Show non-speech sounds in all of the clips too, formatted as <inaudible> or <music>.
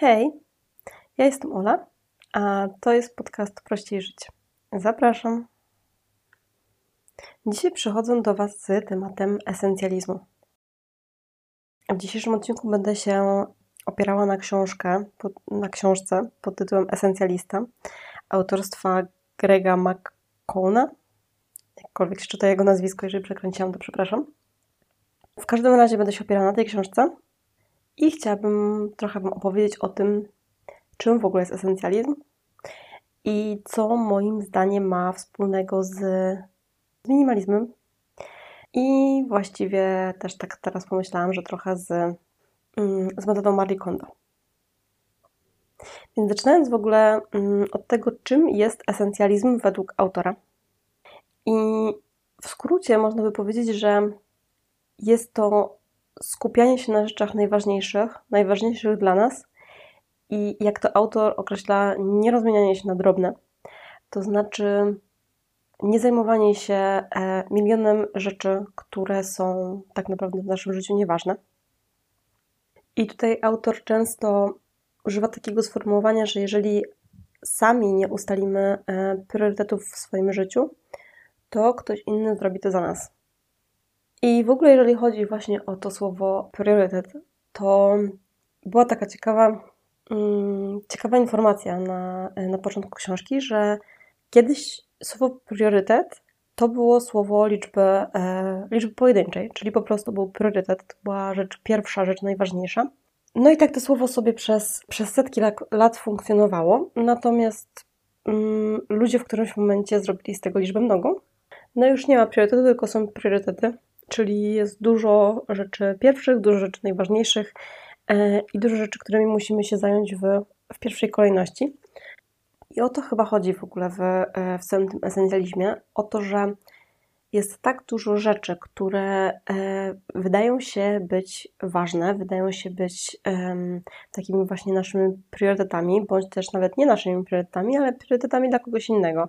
Hej, ja jestem Ola, a to jest podcast Prościej Żyć. Zapraszam. Dzisiaj przychodzę do Was z tematem esencjalizmu. W dzisiejszym odcinku będę się opierała na książkę, na książce pod tytułem Esencjalista autorstwa Grega McCona. Jakkolwiek się czyta jego nazwisko, jeżeli przekręciłam, to przepraszam. W każdym razie będę się opierała na tej książce i chciałabym trochę Wam opowiedzieć o tym, czym w ogóle jest esencjalizm i co moim zdaniem ma wspólnego z, z minimalizmem. I właściwie też tak teraz pomyślałam, że trochę z, mm, z metodą Marie Kondo. Więc zaczynając w ogóle mm, od tego, czym jest esencjalizm według autora. I w skrócie można by powiedzieć, że jest to skupianie się na rzeczach najważniejszych, najważniejszych dla nas i jak to autor określa, nie się na drobne. To znaczy nie zajmowanie się e, milionem rzeczy, które są tak naprawdę w naszym życiu nieważne. I tutaj autor często używa takiego sformułowania, że jeżeli sami nie ustalimy e, priorytetów w swoim życiu, to ktoś inny zrobi to za nas. I w ogóle, jeżeli chodzi właśnie o to słowo priorytet, to była taka ciekawa, um, ciekawa informacja na, na początku książki, że kiedyś słowo priorytet to było słowo liczby, e, liczby pojedynczej, czyli po prostu był priorytet, to była rzecz pierwsza, rzecz najważniejsza. No i tak to słowo sobie przez, przez setki lat, funkcjonowało, natomiast um, ludzie w którymś momencie zrobili z tego liczbę mnogą. No już nie ma priorytetu, tylko są priorytety czyli jest dużo rzeczy pierwszych, dużo rzeczy najważniejszych e, i dużo rzeczy, którymi musimy się zająć w, w pierwszej kolejności. I o to chyba chodzi w ogóle w, e, w całym tym esencjalizmie, o to, że jest tak dużo rzeczy, które e, wydają się być ważne, wydają się być takimi właśnie naszymi priorytetami, bądź też nawet nie naszymi priorytetami, ale priorytetami dla kogoś innego.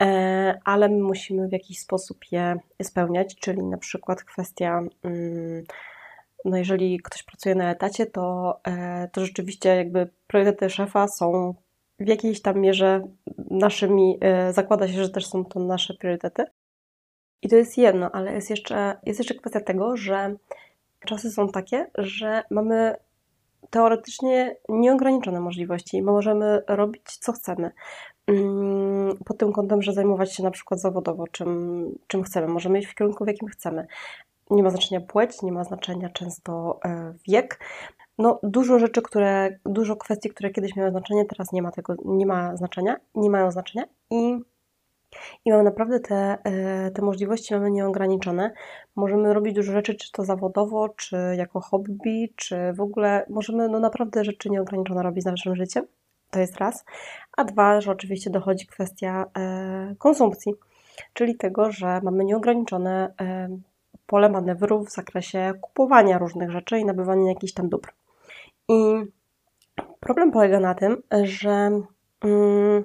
E, ale my musimy w jakiś sposób je spełniać, czyli na przykład kwestia, mm, no jeżeli ktoś pracuje na etacie, to, e, to rzeczywiście jakby priorytety szefa są w jakiejś tam mierze naszymi, e, zakłada się, że też są to nasze priorytety. I to jest jedno, ale jest jeszcze, jest jeszcze kwestia tego, że czasy są takie, że mamy teoretycznie nieograniczone możliwości. My możemy robić co chcemy. Mm, pod tym kątem, że zajmować się na przykład zawodowo czym, czym chcemy. Możemy iść w kierunku, w jakim chcemy. Nie ma znaczenia płeć, nie ma znaczenia często e, wiek. No, dużo rzeczy, które, dużo kwestii, które kiedyś miały znaczenie, teraz nie ma tego, nie ma znaczenia, nie mają znaczenia i, i mamy naprawdę te, e, te możliwości mamy nieograniczone. Możemy robić dużo rzeczy, czy to zawodowo, czy jako hobby, czy w ogóle możemy no naprawdę rzeczy nieograniczone robić z naszym życiem. To jest raz. A dwa, że oczywiście dochodzi kwestia e, konsumpcji, czyli tego, że mamy nieograniczone e, pole manewru w zakresie kupowania różnych rzeczy i nabywania jakichś tam dóbr. I problem polega na tym, że mm,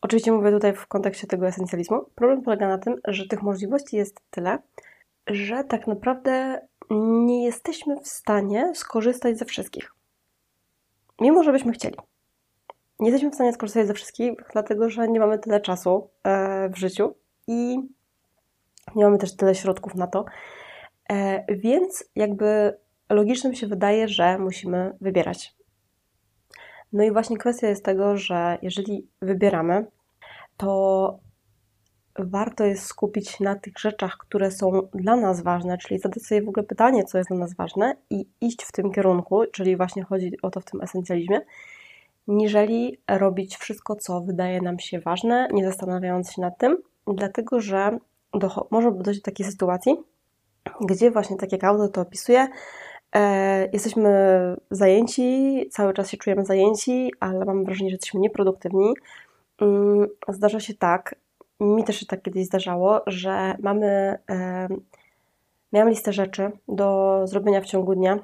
oczywiście mówię tutaj w kontekście tego esencjalizmu, problem polega na tym, że tych możliwości jest tyle, że tak naprawdę nie jesteśmy w stanie skorzystać ze wszystkich. Mimo, że byśmy chcieli nie jesteśmy w stanie skorzystać ze wszystkich, dlatego że nie mamy tyle czasu e, w życiu i nie mamy też tyle środków na to. E, więc jakby logicznym się wydaje, że musimy wybierać. No i właśnie kwestia jest tego, że jeżeli wybieramy, to warto jest skupić na tych rzeczach, które są dla nas ważne, czyli zadać sobie w ogóle pytanie, co jest dla nas ważne i iść w tym kierunku, czyli właśnie chodzi o to w tym esencjalizmie niżeli robić wszystko, co wydaje nam się ważne, nie zastanawiając się nad tym, dlatego że może dojść do takiej sytuacji, gdzie właśnie tak jak autor to opisuje, e, jesteśmy zajęci, cały czas się czujemy zajęci, ale mamy wrażenie, że jesteśmy nieproduktywni. Mm, zdarza się tak, mi też się tak kiedyś zdarzało, że mamy, e, miałam listę rzeczy do zrobienia w ciągu dnia,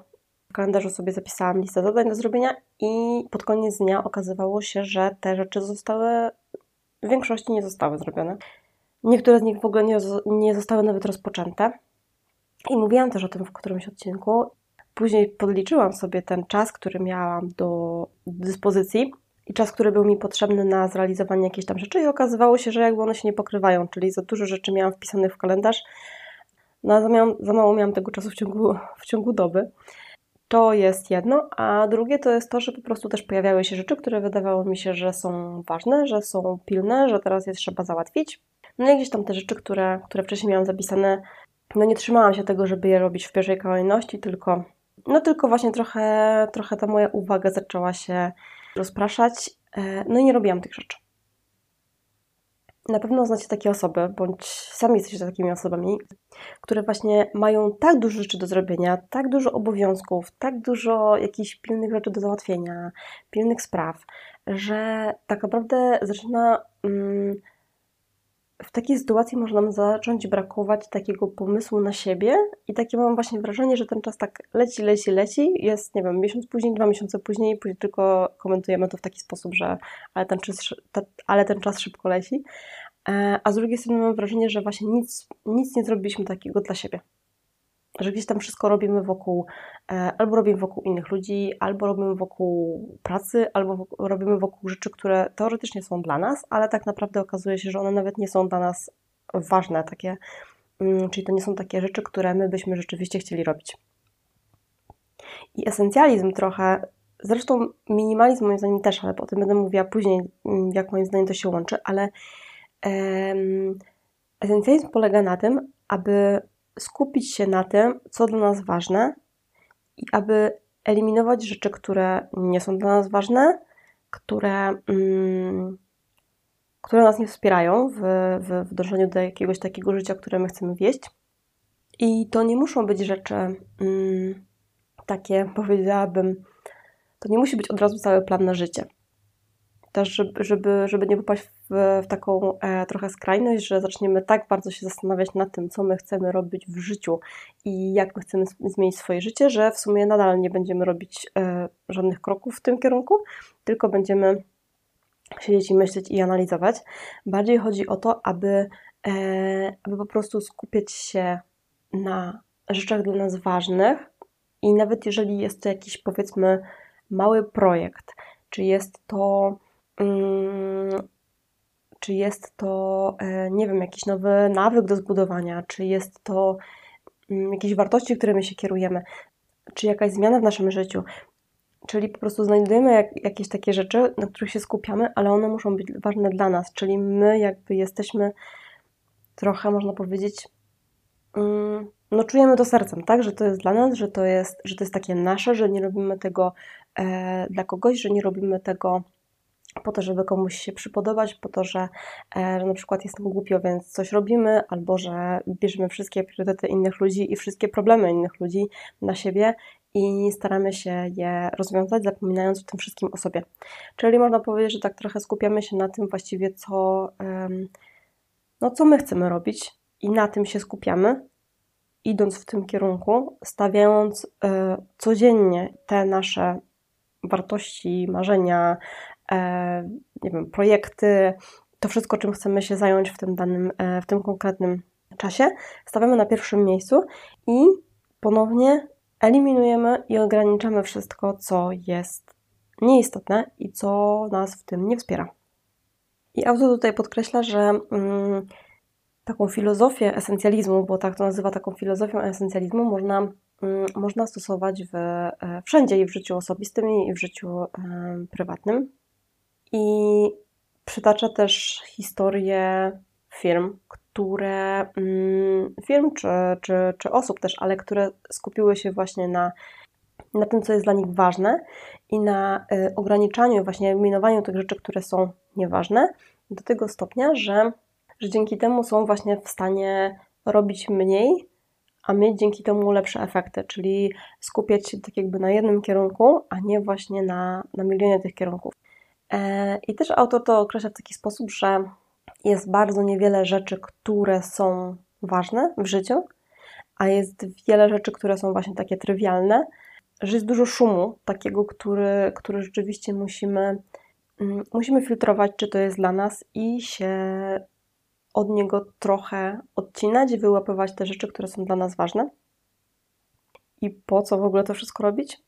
kalendarzu sobie zapisałam listę zadań do zrobienia i pod koniec dnia okazywało się, że te rzeczy zostały, w większości nie zostały zrobione. Niektóre z nich w ogóle nie, nie zostały nawet rozpoczęte. I mówiłam też o tym w którymś odcinku, później podliczyłam sobie ten czas, który miałam do dyspozycji i czas, który był mi potrzebny na zrealizowanie jakichś tam rzeczy i okazywało się, że jakby one się nie pokrywają, czyli za dużo rzeczy miałam wpisanych w kalendarz, no a za, miałam, za mało miałam tego czasu w ciągu, w ciągu doby. To jest jedno, a drugie to jest to, że po prostu też pojawiały się rzeczy, które wydawało mi się, że są ważne, że są pilne, że teraz je trzeba załatwić. No i gdzieś tam te rzeczy, które, które wcześniej miałam zapisane, no nie trzymałam się tego, żeby je robić w pierwszej kolejności, tylko, no tylko właśnie trochę, trochę ta moja uwaga zaczęła się rozpraszać, e, no i nie robiłam tych rzeczy. Na pewno znacie takie osoby, bądź sami jesteście takimi osobami, które właśnie mają tak dużo rzeczy do zrobienia, tak dużo obowiązków, tak dużo jakichś pilnych rzeczy do załatwienia, pilnych spraw, że tak naprawdę zaczyna mm, w takiej sytuacji może nam zacząć brakować takiego pomysłu na siebie i takie mam właśnie wrażenie, że ten czas tak leci, leci, leci, jest, nie wiem, miesiąc później, dwa miesiące później, później tylko komentujemy to w taki sposób, że ale ten czas, ale ten czas szybko leci, e, a z drugiej strony mam wrażenie, że właśnie nic, nic nie zrobiliśmy takiego dla siebie że gdzieś tam wszystko robimy wokół, e, albo robimy wokół innych ludzi, albo robimy wokół pracy, albo robimy wokół rzeczy, które teoretycznie są dla nas, ale tak naprawdę okazuje się, że one nawet nie są dla nas ważne, takie, mm, czyli to nie są takie rzeczy, które my byśmy rzeczywiście chcieli robić. I esencjalizm trochę, zresztą minimalizm moim zdaniem też, ale o tym będę mówiła później, mm, jak moim zdaniem to się łączy, ale um, esencjalizm polega na tym, aby skupić się na tym, co dla nas ważne i aby eliminować rzeczy, które nie są dla nas ważne, które, mm, które nas nie wspierają w, w, w dążeniu do jakiegoś takiego życia, które my chcemy wieść. I to nie muszą być rzeczy mm, takie, <laughs> powiedziałabym, to nie musi być od razu cały plan na życie też, żeby, żeby, żeby nie popaść w, w taką e, trochę skrajność, że zaczniemy tak bardzo się zastanawiać nad tym, co my chcemy robić w życiu i jak my chcemy zmienić swoje życie, że w sumie nadal nie będziemy robić e, żadnych kroków w tym kierunku, tylko będziemy siedzieć i myśleć i analizować. Bardziej chodzi o to, aby, e, aby po prostu skupiać się na rzeczach dla nas ważnych i nawet jeżeli jest to jakiś powiedzmy mały projekt, czy jest to czy jest to, e, nie wiem, jakiś nowy nawyk do zbudowania, czy jest to mm, jakieś wartości, którymi się kierujemy, czy jakaś zmiana w naszym życiu. Czyli po prostu znajdujemy jak, jakieś takie rzeczy, na których się skupiamy, ale one muszą być ważne dla nas, czyli my jakby jesteśmy trochę, można powiedzieć, mm, no czujemy to sercem, tak, że to jest dla nas, że to jest, że to jest takie nasze, że nie robimy tego e, dla kogoś, że nie robimy tego po to, żeby komuś się przypodobać, po to, że, e, na przykład jest nam głupio, więc coś robimy, albo że bierzemy wszystkie priorytety innych ludzi i wszystkie problemy innych ludzi na siebie i staramy się je rozwiązać, zapominając w tym wszystkim o sobie. Czyli można powiedzieć, że tak trochę skupiamy się na tym właściwie, co, no, co my chcemy robić i na tym się skupiamy, idąc w tym kierunku, stawiając e, codziennie te nasze wartości, marzenia, nie wiem, projekty, to wszystko, czym chcemy się zająć w tym danym, e, w tym konkretnym czasie, stawiamy na pierwszym miejscu i ponownie eliminujemy i ograniczamy wszystko, co jest nieistotne i co nas w tym nie wspiera. I autor tutaj podkreśla, że mm, taką filozofię esencjalizmu, bo tak to nazywa taką filozofią esencjalizmu, można, mm, można stosować w, e, wszędzie i w życiu osobistym, i w życiu y, prywatnym. I przytacza też historię firm, które, mm, firm czy, czy, czy osób też, ale które skupiły się właśnie na, na tym, co jest dla nich ważne i na y, ograniczaniu, właśnie eliminowaniu tych rzeczy, które są nieważne, do tego stopnia, że, że dzięki temu są właśnie w stanie robić mniej, a mieć dzięki temu lepsze efekty, czyli skupiać się tak jakby na jednym kierunku, a nie właśnie na, na milionie tych kierunków. E, I też autor to określa w taki sposób, że jest bardzo niewiele rzeczy, które są ważne w życiu, a jest wiele rzeczy, które są właśnie takie trywialne, że jest dużo szumu, takiego, który, który rzeczywiście musimy, mm, musimy filtrować, czy to jest dla nas i się od niego trochę odcinać, wyłapywać te rzeczy, które są dla nas ważne. I po co w ogóle to wszystko robić?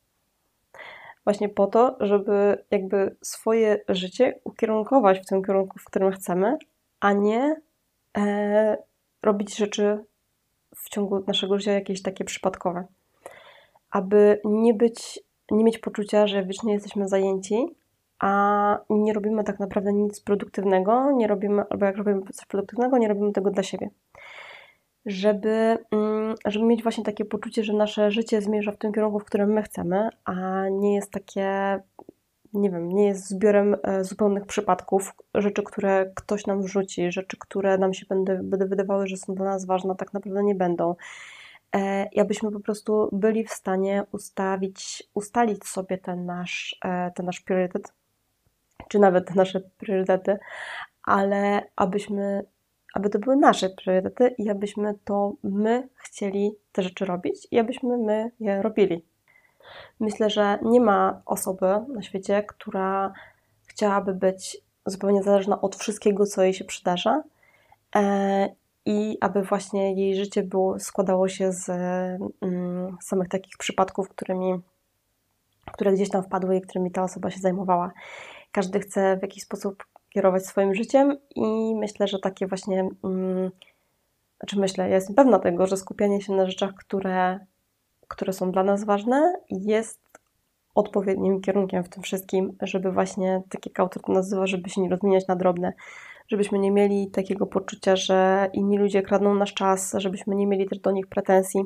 Właśnie po to, żeby jakby swoje życie ukierunkować w tym kierunku, w którym chcemy, a nie e, robić rzeczy w ciągu naszego życia jakieś takie przypadkowe. Aby nie być, nie mieć poczucia, że wiecznie jesteśmy zajęci, a nie robimy tak naprawdę nic produktywnego, nie robimy, albo jak robimy coś produktywnego, nie robimy tego dla siebie. Żeby, mm, żeby mieć właśnie takie poczucie, że nasze życie zmierza w tym kierunku, w którym my chcemy, a nie jest takie, nie wiem, nie jest zbiorem e, zupełnych przypadków, rzeczy, które ktoś nam wrzuci, rzeczy, które nam się będą, będą wydawały, że są dla nas ważne, tak naprawdę nie będą. E, I abyśmy po prostu byli w stanie ustawić, ustalić sobie ten nasz, e, ten nasz priorytet, czy nawet nasze priorytety, ale abyśmy, aby to były nasze priorytety i abyśmy to my chcieli te rzeczy robić i abyśmy my je robili. Myślę, że nie ma osoby na świecie, która chciałaby być zupełnie zależna od wszystkiego, co jej się przydarza e, i aby właśnie jej życie było, składało się z mm, samych takich przypadków, którymi, które gdzieś tam wpadły i którymi ta osoba się zajmowała. Każdy chce w jakiś sposób kierować swoim życiem i myślę, że takie właśnie, mm, znaczy myślę, ja jestem pewna tego, że skupianie się na rzeczach, które, które są dla nas ważne, jest odpowiednim kierunkiem w tym wszystkim, żeby właśnie, tak jak autor to nazywa, żeby się nie rozmieniać na drobne, żebyśmy nie mieli takiego poczucia, że inni ludzie kradną nasz czas, żebyśmy nie mieli też do nich pretensji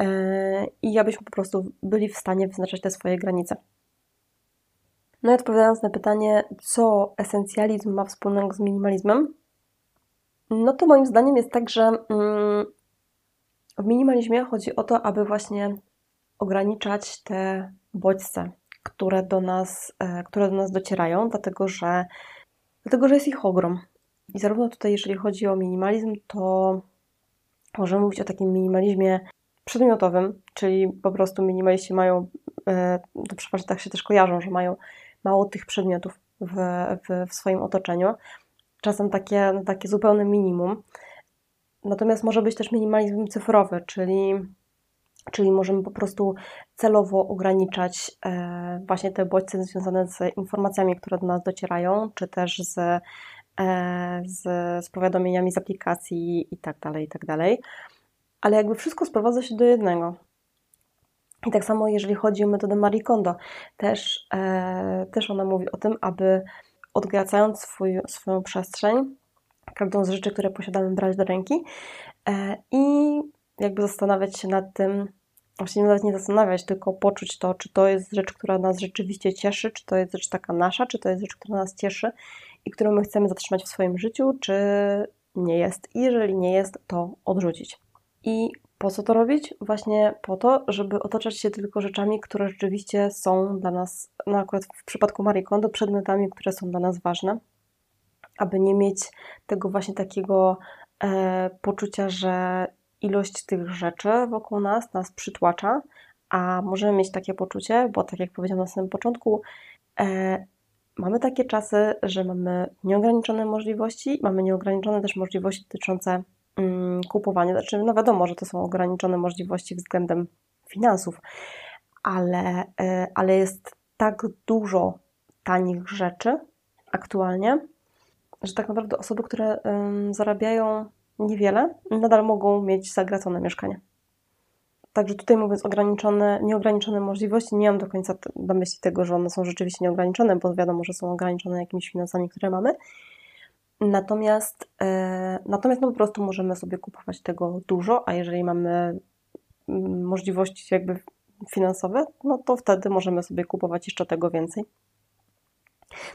e, i abyśmy po prostu byli w stanie wyznaczać te swoje granice. No i odpowiadając na pytanie, co esencjalizm ma wspólnego z minimalizmem, no to moim zdaniem jest tak, że mm, w minimalizmie chodzi o to, aby właśnie ograniczać te bodźce, które do nas, e, które do nas docierają, dlatego że, dlatego że jest ich ogrom. I zarówno tutaj, jeżeli chodzi o minimalizm, to możemy mówić o takim minimalizmie przedmiotowym, czyli po prostu minimaliści mają, e, to przeważnie tak się też kojarzą, że mają mało tych przedmiotów w, w, w swoim otoczeniu. Czasem takie, takie zupełne minimum. Natomiast może być też minimalizm cyfrowy, czyli, czyli możemy po prostu celowo ograniczać e, właśnie te bodźce związane z informacjami, które do nas docierają, czy też z, e, z, z powiadomieniami z aplikacji tak tak dalej. Ale jakby wszystko sprowadza się do jednego. I tak samo jeżeli chodzi o metodę Marie Kondo, też, e, też ona mówi o tym, aby odgracając swój, swoją przestrzeń, każdą z rzeczy, które posiadamy, brać do ręki e, i jakby zastanawiać się nad tym, właśnie nawet nie zastanawiać, tylko poczuć to, czy to jest rzecz, która nas rzeczywiście cieszy, czy to jest rzecz taka nasza, czy to jest rzecz, która nas cieszy i którą my chcemy zatrzymać w swoim życiu, czy nie jest. I jeżeli nie jest, to odrzucić. I po co to robić? Właśnie po to, żeby otaczać się tylko rzeczami, które rzeczywiście są dla nas, no akurat w przypadku Marie Kondo, przedmiotami, które są dla nas ważne, aby nie mieć tego właśnie takiego e, poczucia, że ilość tych rzeczy wokół nas nas przytłacza, a możemy mieć takie poczucie, bo tak jak powiedziałam na samym początku, e, mamy takie czasy, że mamy nieograniczone możliwości, mamy nieograniczone też możliwości dotyczące kupowanie. Znaczy, no wiadomo, że to są ograniczone możliwości względem finansów, ale, e, ale jest tak dużo tanich rzeczy aktualnie, że tak naprawdę osoby, które zarabiają niewiele, nadal mogą mieć zagracone mieszkanie. Także tutaj mówiąc ograniczone, nieograniczone możliwości, nie mam do końca na myśli tego, że one są rzeczywiście nieograniczone, bo wiadomo, że są ograniczone jakimiś finansami, które mamy, Natomiast, e, natomiast no po prostu możemy sobie kupować tego dużo, a jeżeli mamy mm, możliwości jakby finansowe, no to wtedy możemy sobie kupować jeszcze tego więcej.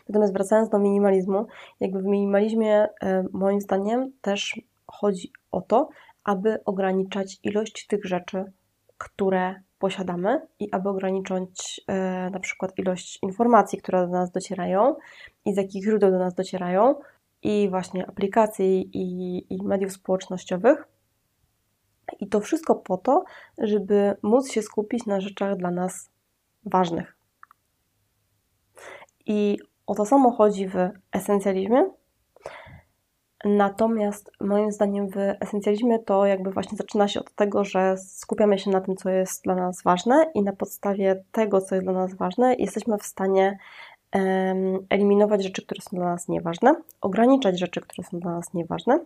Natomiast wracając do minimalizmu, jakby w minimalizmie e, moim zdaniem też chodzi o to, aby ograniczać ilość tych rzeczy, które posiadamy i aby ograniczyć e, na przykład ilość informacji, które do nas docierają i z jakich źródeł do nas docierają, i właśnie aplikacji i, i mediów społecznościowych. I to wszystko po to, żeby móc się skupić na rzeczach dla nas ważnych. I o to samo chodzi w esencjalizmie. Natomiast moim zdaniem w esencjalizmie to jakby właśnie zaczyna się od tego, że skupiamy się na tym, co jest dla nas ważne i na podstawie tego, co jest dla nas ważne, jesteśmy w stanie eliminować rzeczy, które są dla nas nieważne, ograniczać rzeczy, które są dla nas nieważne,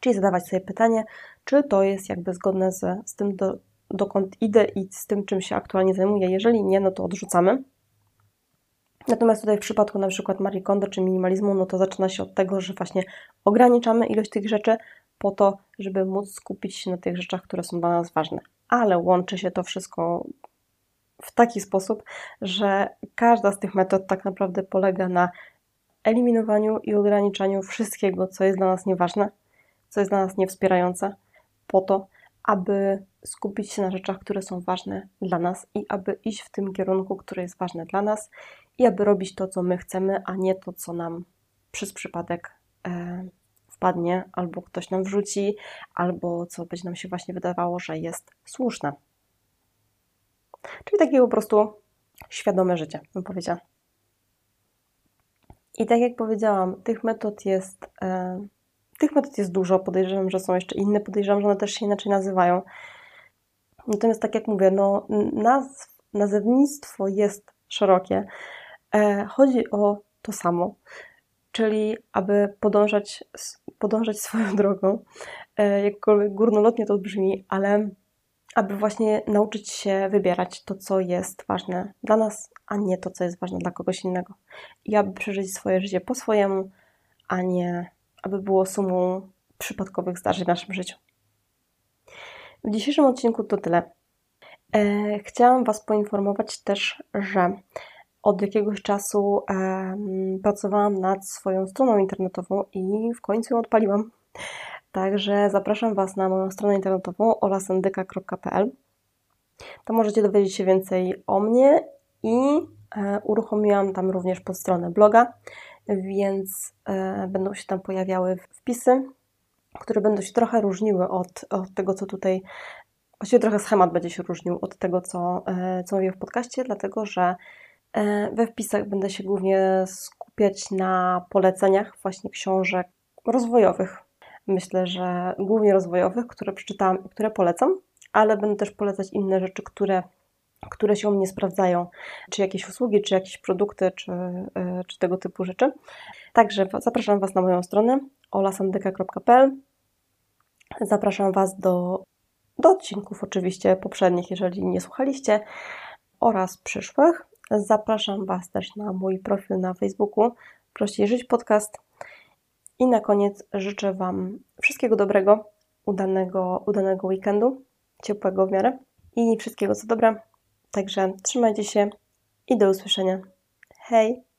czyli zadawać sobie pytanie, czy to jest jakby zgodne z, z tym, do, dokąd idę i z tym, czym się aktualnie zajmuję. Jeżeli nie, no to odrzucamy. Natomiast tutaj w przypadku na przykład Marie Kondo czy minimalizmu, no to zaczyna się od tego, że właśnie ograniczamy ilość tych rzeczy po to, żeby móc skupić się na tych rzeczach, które są dla nas ważne. Ale łączy się to wszystko w taki sposób, że każda z tych metod tak naprawdę polega na eliminowaniu i ograniczaniu wszystkiego, co jest dla nas nieważne, co jest dla nas niewspierające, po to, aby skupić się na rzeczach, które są ważne dla nas i aby iść w tym kierunku, który jest ważny dla nas i aby robić to, co my chcemy, a nie to, co nam przez przypadek e, wpadnie, albo ktoś nam wrzuci, albo co będzie nam się właśnie wydawało, że jest słuszne. Czyli takie po prostu świadome życie, bym powiedziała. I tak jak powiedziałam, tych metod jest, e, tych metod jest dużo. Podejrzewam, że są jeszcze inne, podejrzewam, że one też się inaczej nazywają. Natomiast tak jak mówię, no, nazw, nazewnictwo jest szerokie. E, chodzi o to samo, czyli aby podążać, podążać swoją drogą, e, jakkolwiek górnolotnie to brzmi, ale aby właśnie nauczyć się wybierać to, co jest ważne dla nas, a nie to, co jest ważne dla kogoś innego. I aby przeżyć swoje życie po swojemu, a nie aby było sumą przypadkowych zdarzeń w naszym życiu. W dzisiejszym odcinku to tyle. E, chciałam Was poinformować też, że od jakiegoś czasu e, pracowałam nad swoją stroną internetową i w końcu ją odpaliłam. Także zapraszam Was na moją stronę internetową olasendyka.pl. Tam możecie dowiedzieć się więcej o mnie i e, uruchomiłam tam również podstronę bloga, więc e, będą się tam pojawiały wpisy, które będą się trochę różniły od, od tego, co tutaj. Właściwie trochę schemat będzie się różnił od tego, co, e, co mówię w podcaście, dlatego że we wpisach będę się głównie skupiać na poleceniach właśnie książek rozwojowych, myślę, że głównie rozwojowych, które przeczytałam i które polecam, ale będę też polecać inne rzeczy, które, które się u mnie sprawdzają, czy jakieś usługi, czy jakieś produkty, czy, e, czy tego typu rzeczy. Także zapraszam Was na moją stronę olasandyka.pl Zapraszam Was do, do odcinków oczywiście poprzednich, jeżeli nie słuchaliście, oraz przyszłych. Zapraszam Was też na mój profil na Facebooku Prościej Żyć Podcast i na koniec życzę Wam wszystkiego dobrego, udanego, udanego weekendu, ciepłego w miarę i wszystkiego co dobre. Także trzymajcie się i do usłyszenia. Hej!